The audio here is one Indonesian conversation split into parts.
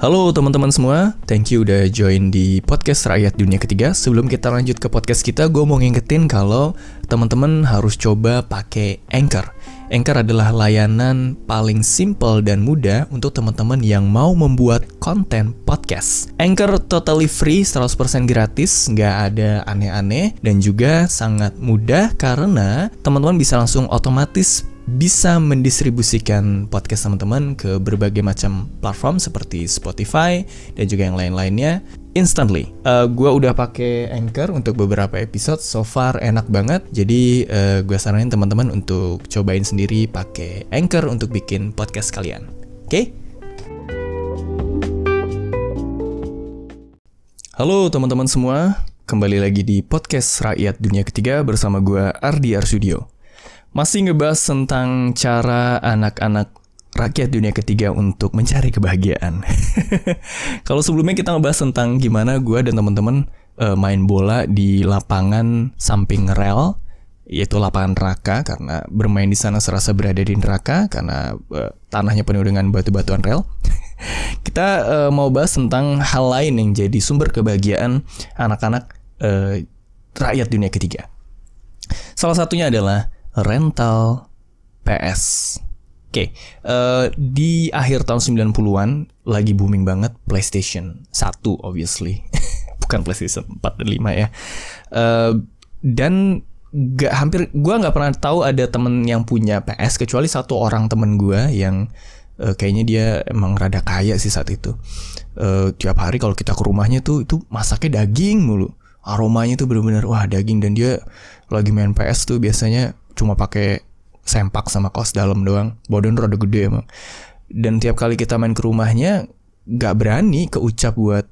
Halo teman-teman semua, thank you udah join di podcast Rakyat Dunia Ketiga. Sebelum kita lanjut ke podcast kita, gue mau ngingetin kalau teman-teman harus coba pakai Anchor. Anchor adalah layanan paling simple dan mudah untuk teman-teman yang mau membuat konten podcast. Anchor totally free, 100% gratis, nggak ada aneh-aneh, dan juga sangat mudah karena teman-teman bisa langsung otomatis bisa mendistribusikan podcast teman-teman ke berbagai macam platform seperti Spotify dan juga yang lain-lainnya instantly. Uh, gue udah pakai Anchor untuk beberapa episode, so far enak banget. Jadi uh, gue saranin teman-teman untuk cobain sendiri pakai Anchor untuk bikin podcast kalian. Oke? Okay? Halo teman-teman semua, kembali lagi di podcast Rakyat Dunia Ketiga bersama gue Ardi Arsudio. Masih ngebahas tentang cara anak-anak rakyat dunia ketiga untuk mencari kebahagiaan. Kalau sebelumnya kita ngebahas tentang gimana gue dan teman-teman uh, main bola di lapangan samping rel, yaitu lapangan neraka karena bermain di sana serasa berada di neraka karena uh, tanahnya penuh dengan batu-batuan rel. kita uh, mau bahas tentang hal lain yang jadi sumber kebahagiaan anak-anak uh, rakyat dunia ketiga. Salah satunya adalah rental PS. Oke, okay, uh, eh, di akhir tahun 90-an lagi booming banget PlayStation 1 obviously. Bukan PlayStation 4 dan 5 ya. Uh, dan gak hampir gua nggak pernah tahu ada temen yang punya PS kecuali satu orang temen gua yang uh, kayaknya dia emang rada kaya sih saat itu. Uh, tiap hari kalau kita ke rumahnya tuh itu masaknya daging mulu. Aromanya tuh bener-bener wah daging dan dia lagi main PS tuh biasanya cuma pakai sempak sama kaos dalam doang. Badan rada gede emang. Dan tiap kali kita main ke rumahnya nggak berani keucap buat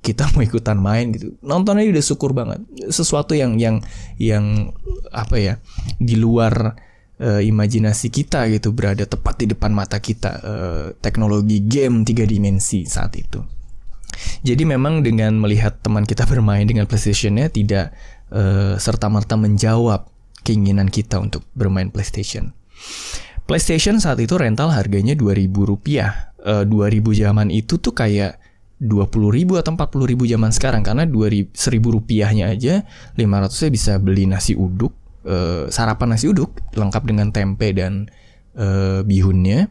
kita mau ikutan main gitu. Nontonnya udah syukur banget. Sesuatu yang yang yang apa ya di luar uh, imajinasi kita gitu berada tepat di depan mata kita uh, teknologi game tiga dimensi saat itu. Jadi memang dengan melihat teman kita bermain dengan PlayStation-nya tidak uh, serta merta menjawab keinginan kita untuk bermain PlayStation. PlayStation saat itu rental harganya 2000 rupiah. E, 2000 zaman itu tuh kayak 20 ribu atau 40 ribu zaman sekarang karena 2000 1000 rupiahnya aja 500 nya bisa beli nasi uduk e, sarapan nasi uduk lengkap dengan tempe dan e, bihunnya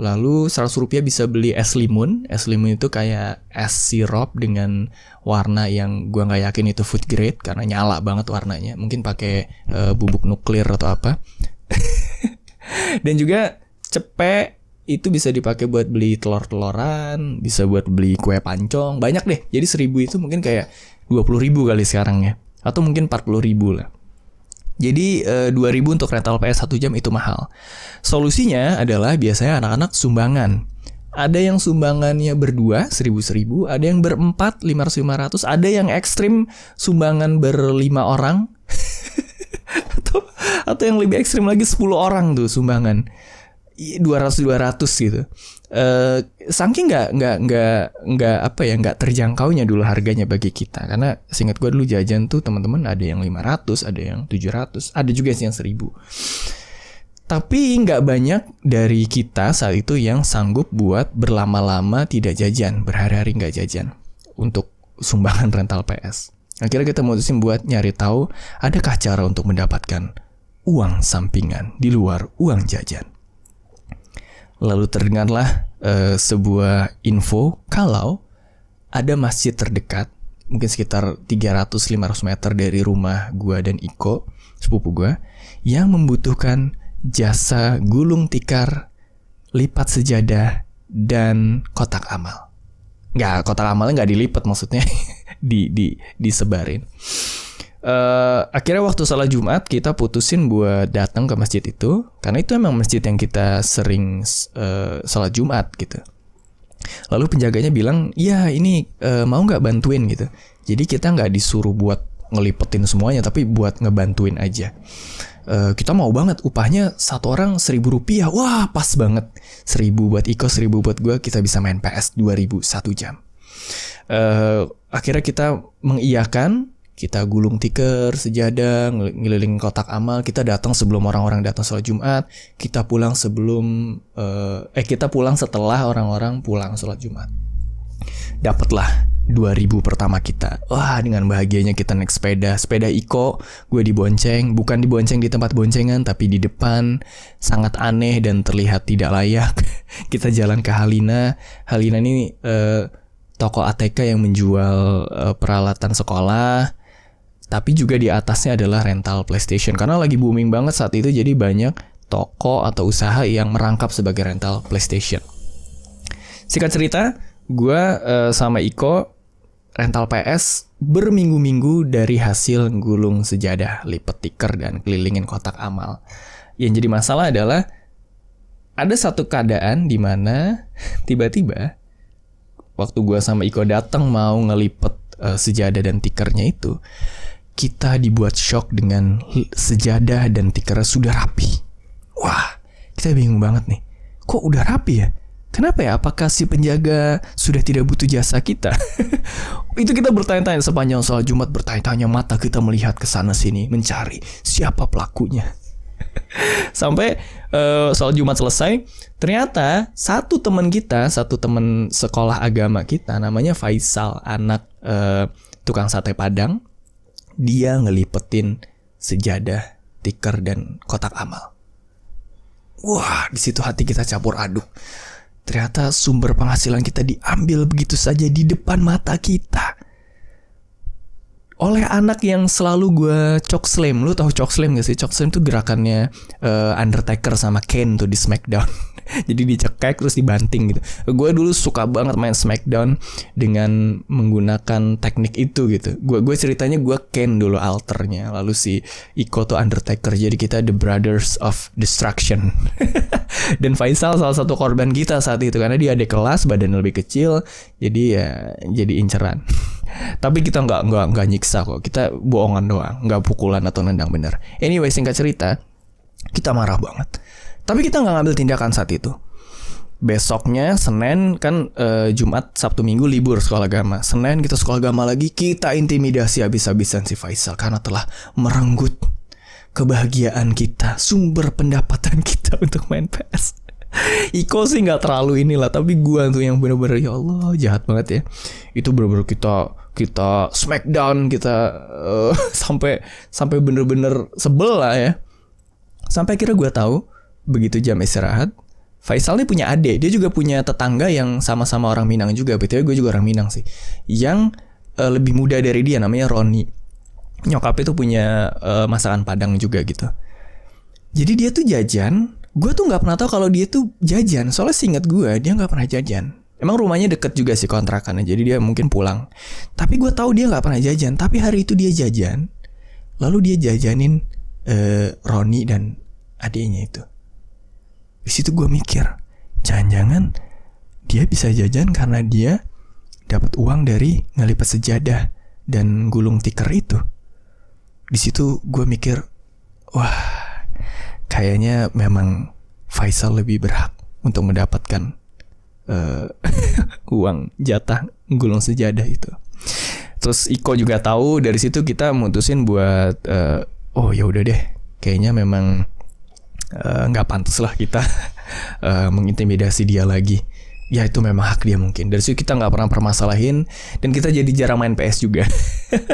Lalu 100 rupiah bisa beli es limun. Es limun itu kayak es sirup dengan warna yang gua nggak yakin itu food grade karena nyala banget warnanya. Mungkin pakai uh, bubuk nuklir atau apa. Dan juga cepet itu bisa dipakai buat beli telur-teloran, bisa buat beli kue pancong, banyak deh. Jadi seribu itu mungkin kayak 20 ribu kali sekarang ya. Atau mungkin 40 ribu lah. Jadi e, eh, 2000 untuk rental PS 1 jam itu mahal. Solusinya adalah biasanya anak-anak sumbangan. Ada yang sumbangannya berdua, seribu-seribu, ada yang berempat, lima ratus lima ratus, ada yang ekstrim sumbangan berlima orang, atau atau yang lebih ekstrim lagi 10 orang tuh sumbangan. 200 200 gitu. Uh, saking nggak nggak nggak nggak apa ya nggak terjangkaunya dulu harganya bagi kita. Karena singkat gue dulu jajan tuh teman-teman ada yang 500 ada yang 700 ada juga yang 1000 tapi nggak banyak dari kita saat itu yang sanggup buat berlama-lama tidak jajan berhari-hari nggak jajan untuk sumbangan rental PS akhirnya kita mutusin buat nyari tahu adakah cara untuk mendapatkan uang sampingan di luar uang jajan Lalu terdengarlah uh, sebuah info kalau ada masjid terdekat mungkin sekitar 300-500 meter dari rumah gua dan Iko, sepupu gua, yang membutuhkan jasa gulung tikar, lipat sejadah, dan kotak amal. Nggak, kotak amalnya nggak dilipat maksudnya, di, di, disebarin uh, akhirnya waktu salat Jumat kita putusin buat datang ke masjid itu karena itu emang masjid yang kita sering uh, salat Jumat gitu. Lalu penjaganya bilang, ya ini uh, mau nggak bantuin gitu. Jadi kita nggak disuruh buat ngelipetin semuanya, tapi buat ngebantuin aja. Uh, kita mau banget upahnya satu orang seribu rupiah, wah pas banget. Seribu buat Iko, seribu buat gue, kita bisa main PS dua ribu satu jam. Uh, akhirnya kita mengiyakan kita gulung tikar, sejadah, ngeliling kotak amal, kita datang sebelum orang-orang datang sholat Jumat, kita pulang sebelum uh, eh kita pulang setelah orang-orang pulang sholat Jumat. dapatlah 2000 pertama kita. Wah, dengan bahagianya kita naik sepeda. Sepeda Iko, gue dibonceng, bukan dibonceng di tempat boncengan, tapi di depan. Sangat aneh dan terlihat tidak layak. kita jalan ke Halina. Halina ini uh, toko ATK yang menjual uh, peralatan sekolah. Tapi juga di atasnya adalah rental PlayStation. Karena lagi booming banget saat itu, jadi banyak toko atau usaha yang merangkap sebagai rental PlayStation. Singkat cerita, gue uh, sama Iko rental PS berminggu-minggu dari hasil gulung sejadah, lipet tiker, dan kelilingin kotak amal. Yang jadi masalah adalah ada satu keadaan di mana tiba-tiba waktu gue sama Iko datang mau ngelipet uh, sejadah dan tikernya itu, kita dibuat shock dengan sejadah dan tikernya sudah rapi. Wah, kita bingung banget nih. Kok udah rapi ya? Kenapa ya? Apakah si penjaga sudah tidak butuh jasa kita? itu kita bertanya-tanya sepanjang soal Jumat bertanya-tanya mata kita melihat ke sana sini mencari siapa pelakunya. Sampai uh, soal Jumat selesai, ternyata satu teman kita, satu teman sekolah agama kita namanya Faisal, anak uh, tukang sate Padang, dia ngelipetin sejadah, tikar dan kotak amal. Wah, di situ hati kita campur aduk Ternyata sumber penghasilan kita diambil begitu saja di depan mata kita. Oleh anak yang selalu gue chok slam. Lu tahu chok slam gak sih? Chok slam tuh gerakannya uh, Undertaker sama Kane tuh di Smackdown. jadi dicekek terus dibanting gitu. Gue dulu suka banget main Smackdown dengan menggunakan teknik itu gitu. Gue gue ceritanya gue Ken dulu alternya. Lalu si Iko tuh Undertaker. Jadi kita the brothers of destruction. Dan Faisal salah satu korban kita saat itu. Karena dia ada kelas badan lebih kecil jadi ya jadi inceran tapi kita nggak nggak nggak nyiksa kok kita bohongan doang nggak pukulan atau nendang bener anyway singkat cerita kita marah banget tapi kita nggak ngambil tindakan saat itu. Besoknya Senin kan e, Jumat Sabtu Minggu libur sekolah agama. Senin kita sekolah agama lagi kita intimidasi habis-habisan si Faisal karena telah merenggut kebahagiaan kita, sumber pendapatan kita untuk main PS. Iko sih nggak terlalu inilah, tapi gua tuh yang bener-bener ya Allah jahat banget ya. Itu bener-bener kita kita smackdown kita uh, sampai sampai bener-bener sebel lah ya. Sampai kira gue tahu begitu jam istirahat, Faisal ini punya adik, dia juga punya tetangga yang sama-sama orang Minang juga. Betul gue juga orang Minang sih. Yang uh, lebih muda dari dia namanya Roni. Nyokap itu punya uh, masakan Padang juga gitu. Jadi dia tuh jajan. Gue tuh nggak pernah tahu kalau dia tuh jajan. Soalnya singkat gue dia nggak pernah jajan. Emang rumahnya deket juga sih kontrakannya, jadi dia mungkin pulang. Tapi gue tahu dia nggak pernah jajan. Tapi hari itu dia jajan, lalu dia jajanin uh, Roni dan adiknya itu. Di situ gue mikir, jangan-jangan dia bisa jajan karena dia dapat uang dari ngelipat sejadah dan gulung tikar itu. Di situ gue mikir, wah, kayaknya memang Faisal lebih berhak untuk mendapatkan uh, uang jatah gulung sejadah itu. Terus Iko juga tahu dari situ kita mutusin buat uh, oh ya udah deh, kayaknya memang Eh, nggak uh, pantas lah kita uh, mengintimidasi dia lagi ya itu memang hak dia mungkin. Dari situ kita nggak pernah permasalahin dan kita jadi jarang main PS juga.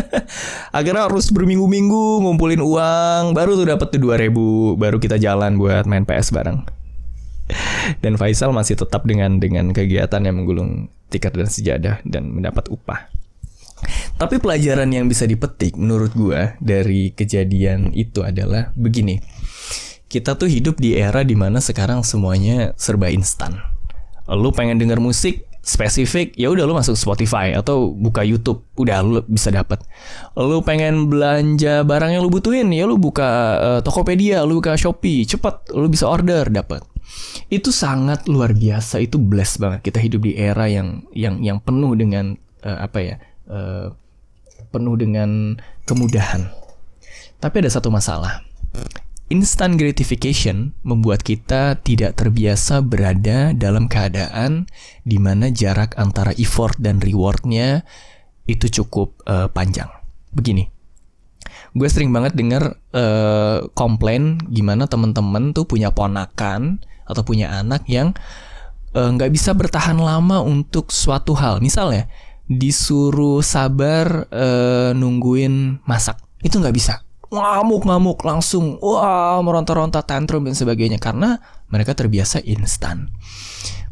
Akhirnya harus berminggu-minggu ngumpulin uang baru tuh dapat tuh 2000 baru kita jalan buat main PS bareng. Dan Faisal masih tetap dengan dengan kegiatan yang menggulung tiket dan sejadah dan mendapat upah. Tapi pelajaran yang bisa dipetik menurut gue dari kejadian itu adalah begini. Kita tuh hidup di era di mana sekarang semuanya serba instan. Lu pengen denger musik spesifik, ya udah lu masuk Spotify atau buka YouTube, udah lu bisa dapat. Lu pengen belanja barang yang lu butuhin, ya lu buka uh, Tokopedia, lu buka Shopee, cepet lu bisa order dapat. Itu sangat luar biasa, itu bless banget kita hidup di era yang yang yang penuh dengan uh, apa ya? Uh, penuh dengan kemudahan. Tapi ada satu masalah Instant gratification membuat kita tidak terbiasa berada dalam keadaan di mana jarak antara effort dan rewardnya itu cukup uh, panjang. Begini, gue sering banget denger uh, komplain gimana temen-temen tuh punya ponakan atau punya anak yang eh, nggak uh, bisa bertahan lama untuk suatu hal. Misalnya disuruh sabar uh, nungguin masak, itu nggak bisa. Ngamuk-ngamuk langsung, wah meronta-ronta tantrum dan sebagainya karena mereka terbiasa instan.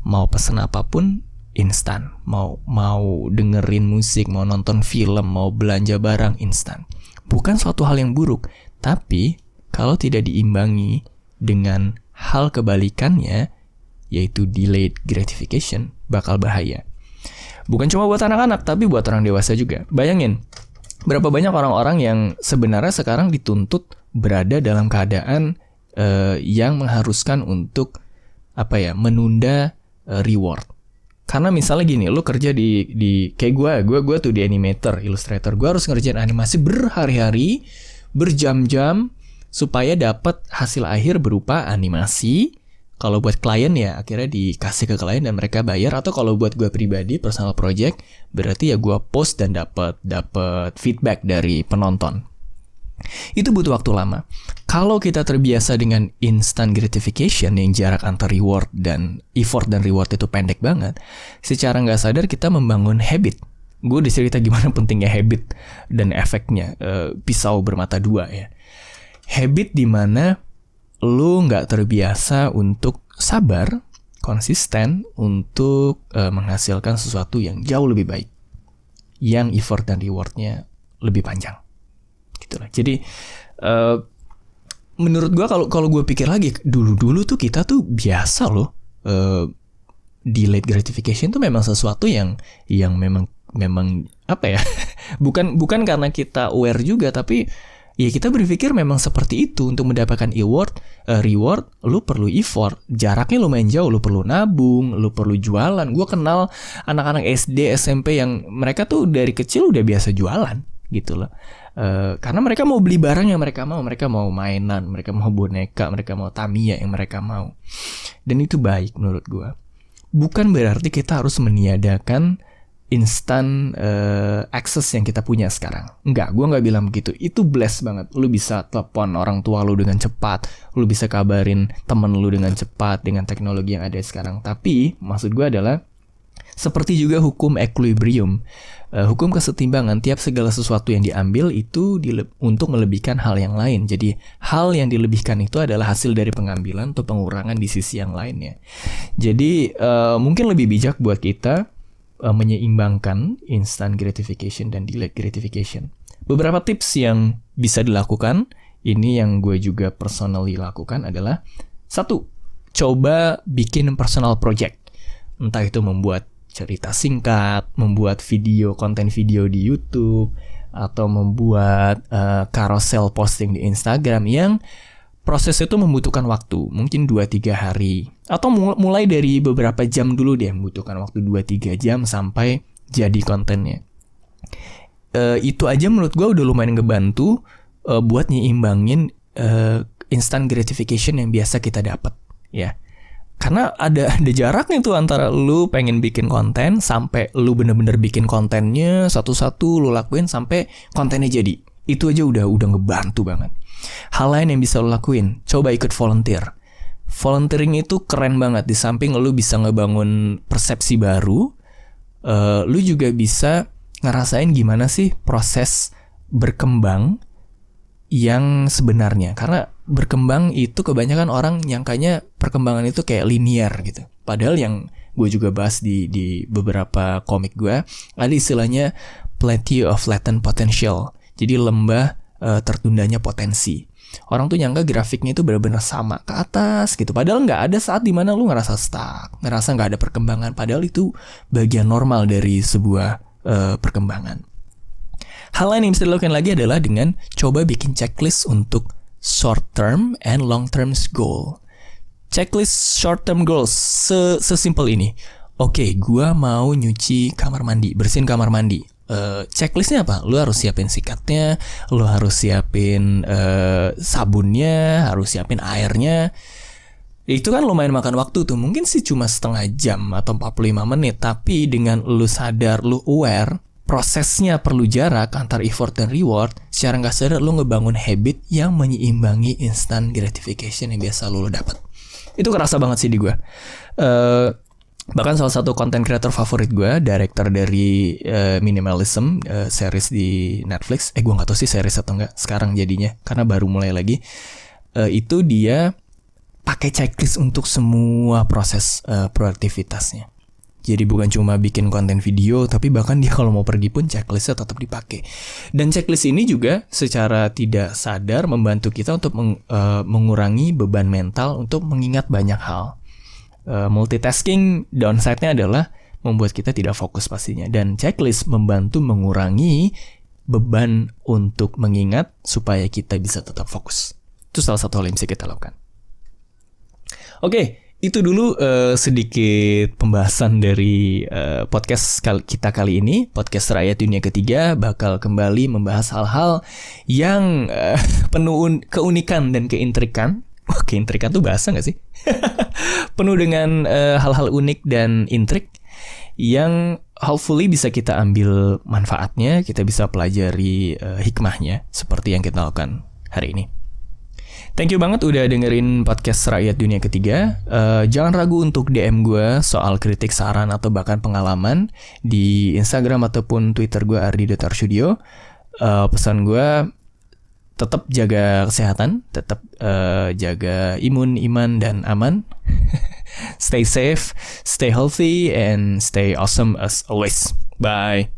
Mau pesen apa pun instan, mau mau dengerin musik, mau nonton film, mau belanja barang instan. Bukan suatu hal yang buruk, tapi kalau tidak diimbangi dengan hal kebalikannya, yaitu delayed gratification, bakal bahaya. Bukan cuma buat anak-anak, tapi buat orang dewasa juga. Bayangin, berapa banyak orang-orang yang sebenarnya sekarang dituntut berada dalam keadaan uh, yang mengharuskan untuk apa ya, menunda uh, reward. Karena misalnya gini, lu kerja di di kayak gue, gue gue tuh di animator, illustrator, gue harus ngerjain animasi berhari-hari, berjam-jam supaya dapat hasil akhir berupa animasi. Kalau buat klien ya akhirnya dikasih ke klien dan mereka bayar atau kalau buat gue pribadi personal project berarti ya gue post dan dapat dapat feedback dari penonton. Itu butuh waktu lama. Kalau kita terbiasa dengan instant gratification yang jarak antar reward dan effort dan reward itu pendek banget, secara nggak sadar kita membangun habit. Gue dicerita gimana pentingnya habit dan efeknya uh, pisau bermata dua ya habit di mana lu nggak terbiasa untuk sabar, konsisten untuk uh, menghasilkan sesuatu yang jauh lebih baik, yang effort dan rewardnya lebih panjang, gitulah. Jadi uh, menurut gua kalau kalau gue pikir lagi dulu-dulu tuh kita tuh biasa loh uh, delayed gratification tuh memang sesuatu yang yang memang memang apa ya? Bukan bukan karena kita aware juga tapi ya kita berpikir memang seperti itu untuk mendapatkan reward, uh, reward lu perlu effort. Jaraknya lumayan jauh, lu perlu nabung, lu perlu jualan. Gue kenal anak-anak SD, SMP yang mereka tuh dari kecil udah biasa jualan gitu loh. Uh, karena mereka mau beli barang yang mereka mau, mereka mau mainan, mereka mau boneka, mereka mau Tamiya yang mereka mau. Dan itu baik menurut gue. Bukan berarti kita harus meniadakan instan uh, access yang kita punya sekarang. Enggak, gue nggak bilang begitu. Itu bless banget. Lu bisa telepon orang tua lu dengan cepat, lu bisa kabarin temen lu dengan cepat dengan teknologi yang ada sekarang. Tapi maksud gue adalah seperti juga hukum equilibrium, uh, hukum kesetimbangan. Tiap segala sesuatu yang diambil itu dile untuk melebihkan hal yang lain. Jadi hal yang dilebihkan itu adalah hasil dari pengambilan atau pengurangan di sisi yang lainnya. Jadi uh, mungkin lebih bijak buat kita uh, menyeimbangkan instant gratification dan delayed gratification. Beberapa tips yang bisa dilakukan, ini yang gue juga personally lakukan adalah satu, coba bikin personal project. Entah itu membuat cerita singkat, membuat video, konten video di YouTube, atau membuat uh, carousel posting di Instagram yang proses itu membutuhkan waktu, mungkin 2-3 hari. Atau mulai dari beberapa jam dulu deh, membutuhkan waktu 2-3 jam sampai jadi kontennya. Uh, itu aja menurut gue udah lumayan ngebantu uh, buat nyimbangin uh, instant gratification yang biasa kita dapat, ya. Karena ada ada jaraknya tuh antara lu pengen bikin konten sampai lu bener-bener bikin kontennya satu-satu lu lakuin sampai kontennya jadi. Itu aja udah udah ngebantu banget. Hal lain yang bisa lo lakuin, coba ikut volunteer. Volunteering itu keren banget. Di samping lo bisa ngebangun persepsi baru, uh, lu juga bisa ngerasain gimana sih proses berkembang yang sebenarnya. Karena berkembang itu kebanyakan orang nyangkanya perkembangan itu kayak linear gitu. Padahal yang gue juga bahas di di beberapa komik gue ada istilahnya plateau of latent potential. Jadi lembah uh, tertundanya potensi. Orang tuh nyangka grafiknya itu benar-benar sama ke atas gitu. Padahal nggak ada saat di mana lu ngerasa stuck, ngerasa nggak ada perkembangan. Padahal itu bagian normal dari sebuah uh, perkembangan. Hal lain yang bisa dilakukan lagi adalah dengan coba bikin checklist untuk short term and long term goal. Checklist short term goals se sesimpel ini. Oke, okay, gua mau nyuci kamar mandi, bersihin kamar mandi uh, checklistnya apa? Lu harus siapin sikatnya, lu harus siapin uh, sabunnya, harus siapin airnya. Itu kan lumayan makan waktu tuh. Mungkin sih cuma setengah jam atau 45 menit. Tapi dengan lu sadar, lu aware, prosesnya perlu jarak antar effort dan reward. Secara nggak sadar lu ngebangun habit yang menyeimbangi instant gratification yang biasa lu, lu dapat. Itu kerasa banget sih di gue. Uh, bahkan salah satu content creator favorit gue, director dari uh, minimalism uh, series di Netflix, eh gue nggak tahu sih series atau enggak sekarang jadinya karena baru mulai lagi. Uh, itu dia pakai checklist untuk semua proses uh, produktivitasnya. Jadi bukan cuma bikin konten video, tapi bahkan dia kalau mau pergi pun checklistnya tetap dipakai. Dan checklist ini juga secara tidak sadar membantu kita untuk meng, uh, mengurangi beban mental untuk mengingat banyak hal uh, multitasking downside-nya adalah membuat kita tidak fokus pastinya dan checklist membantu mengurangi beban untuk mengingat supaya kita bisa tetap fokus. Itu salah satu hal yang bisa kita lakukan. Oke, itu dulu uh, sedikit pembahasan dari uh, podcast kita kali ini. Podcast Rakyat Dunia Ketiga bakal kembali membahas hal-hal yang uh, penuh keunikan dan keintrikan Oke, intrikat tuh bahasa gak sih? Penuh dengan eh, hal-hal unik dan intrik yang hopefully bisa kita ambil manfaatnya, kita bisa pelajari uh, hikmahnya seperti yang kita lakukan hari ini. Thank you banget udah dengerin podcast Rakyat Dunia Ketiga. Uh, jangan ragu untuk DM gue soal kritik, saran, atau bahkan pengalaman di Instagram ataupun Twitter gue ardi.arsudio. Uh, pesan gue tetap jaga kesehatan, tetap uh, jaga imun, iman dan aman. stay safe, stay healthy and stay awesome as always. Bye.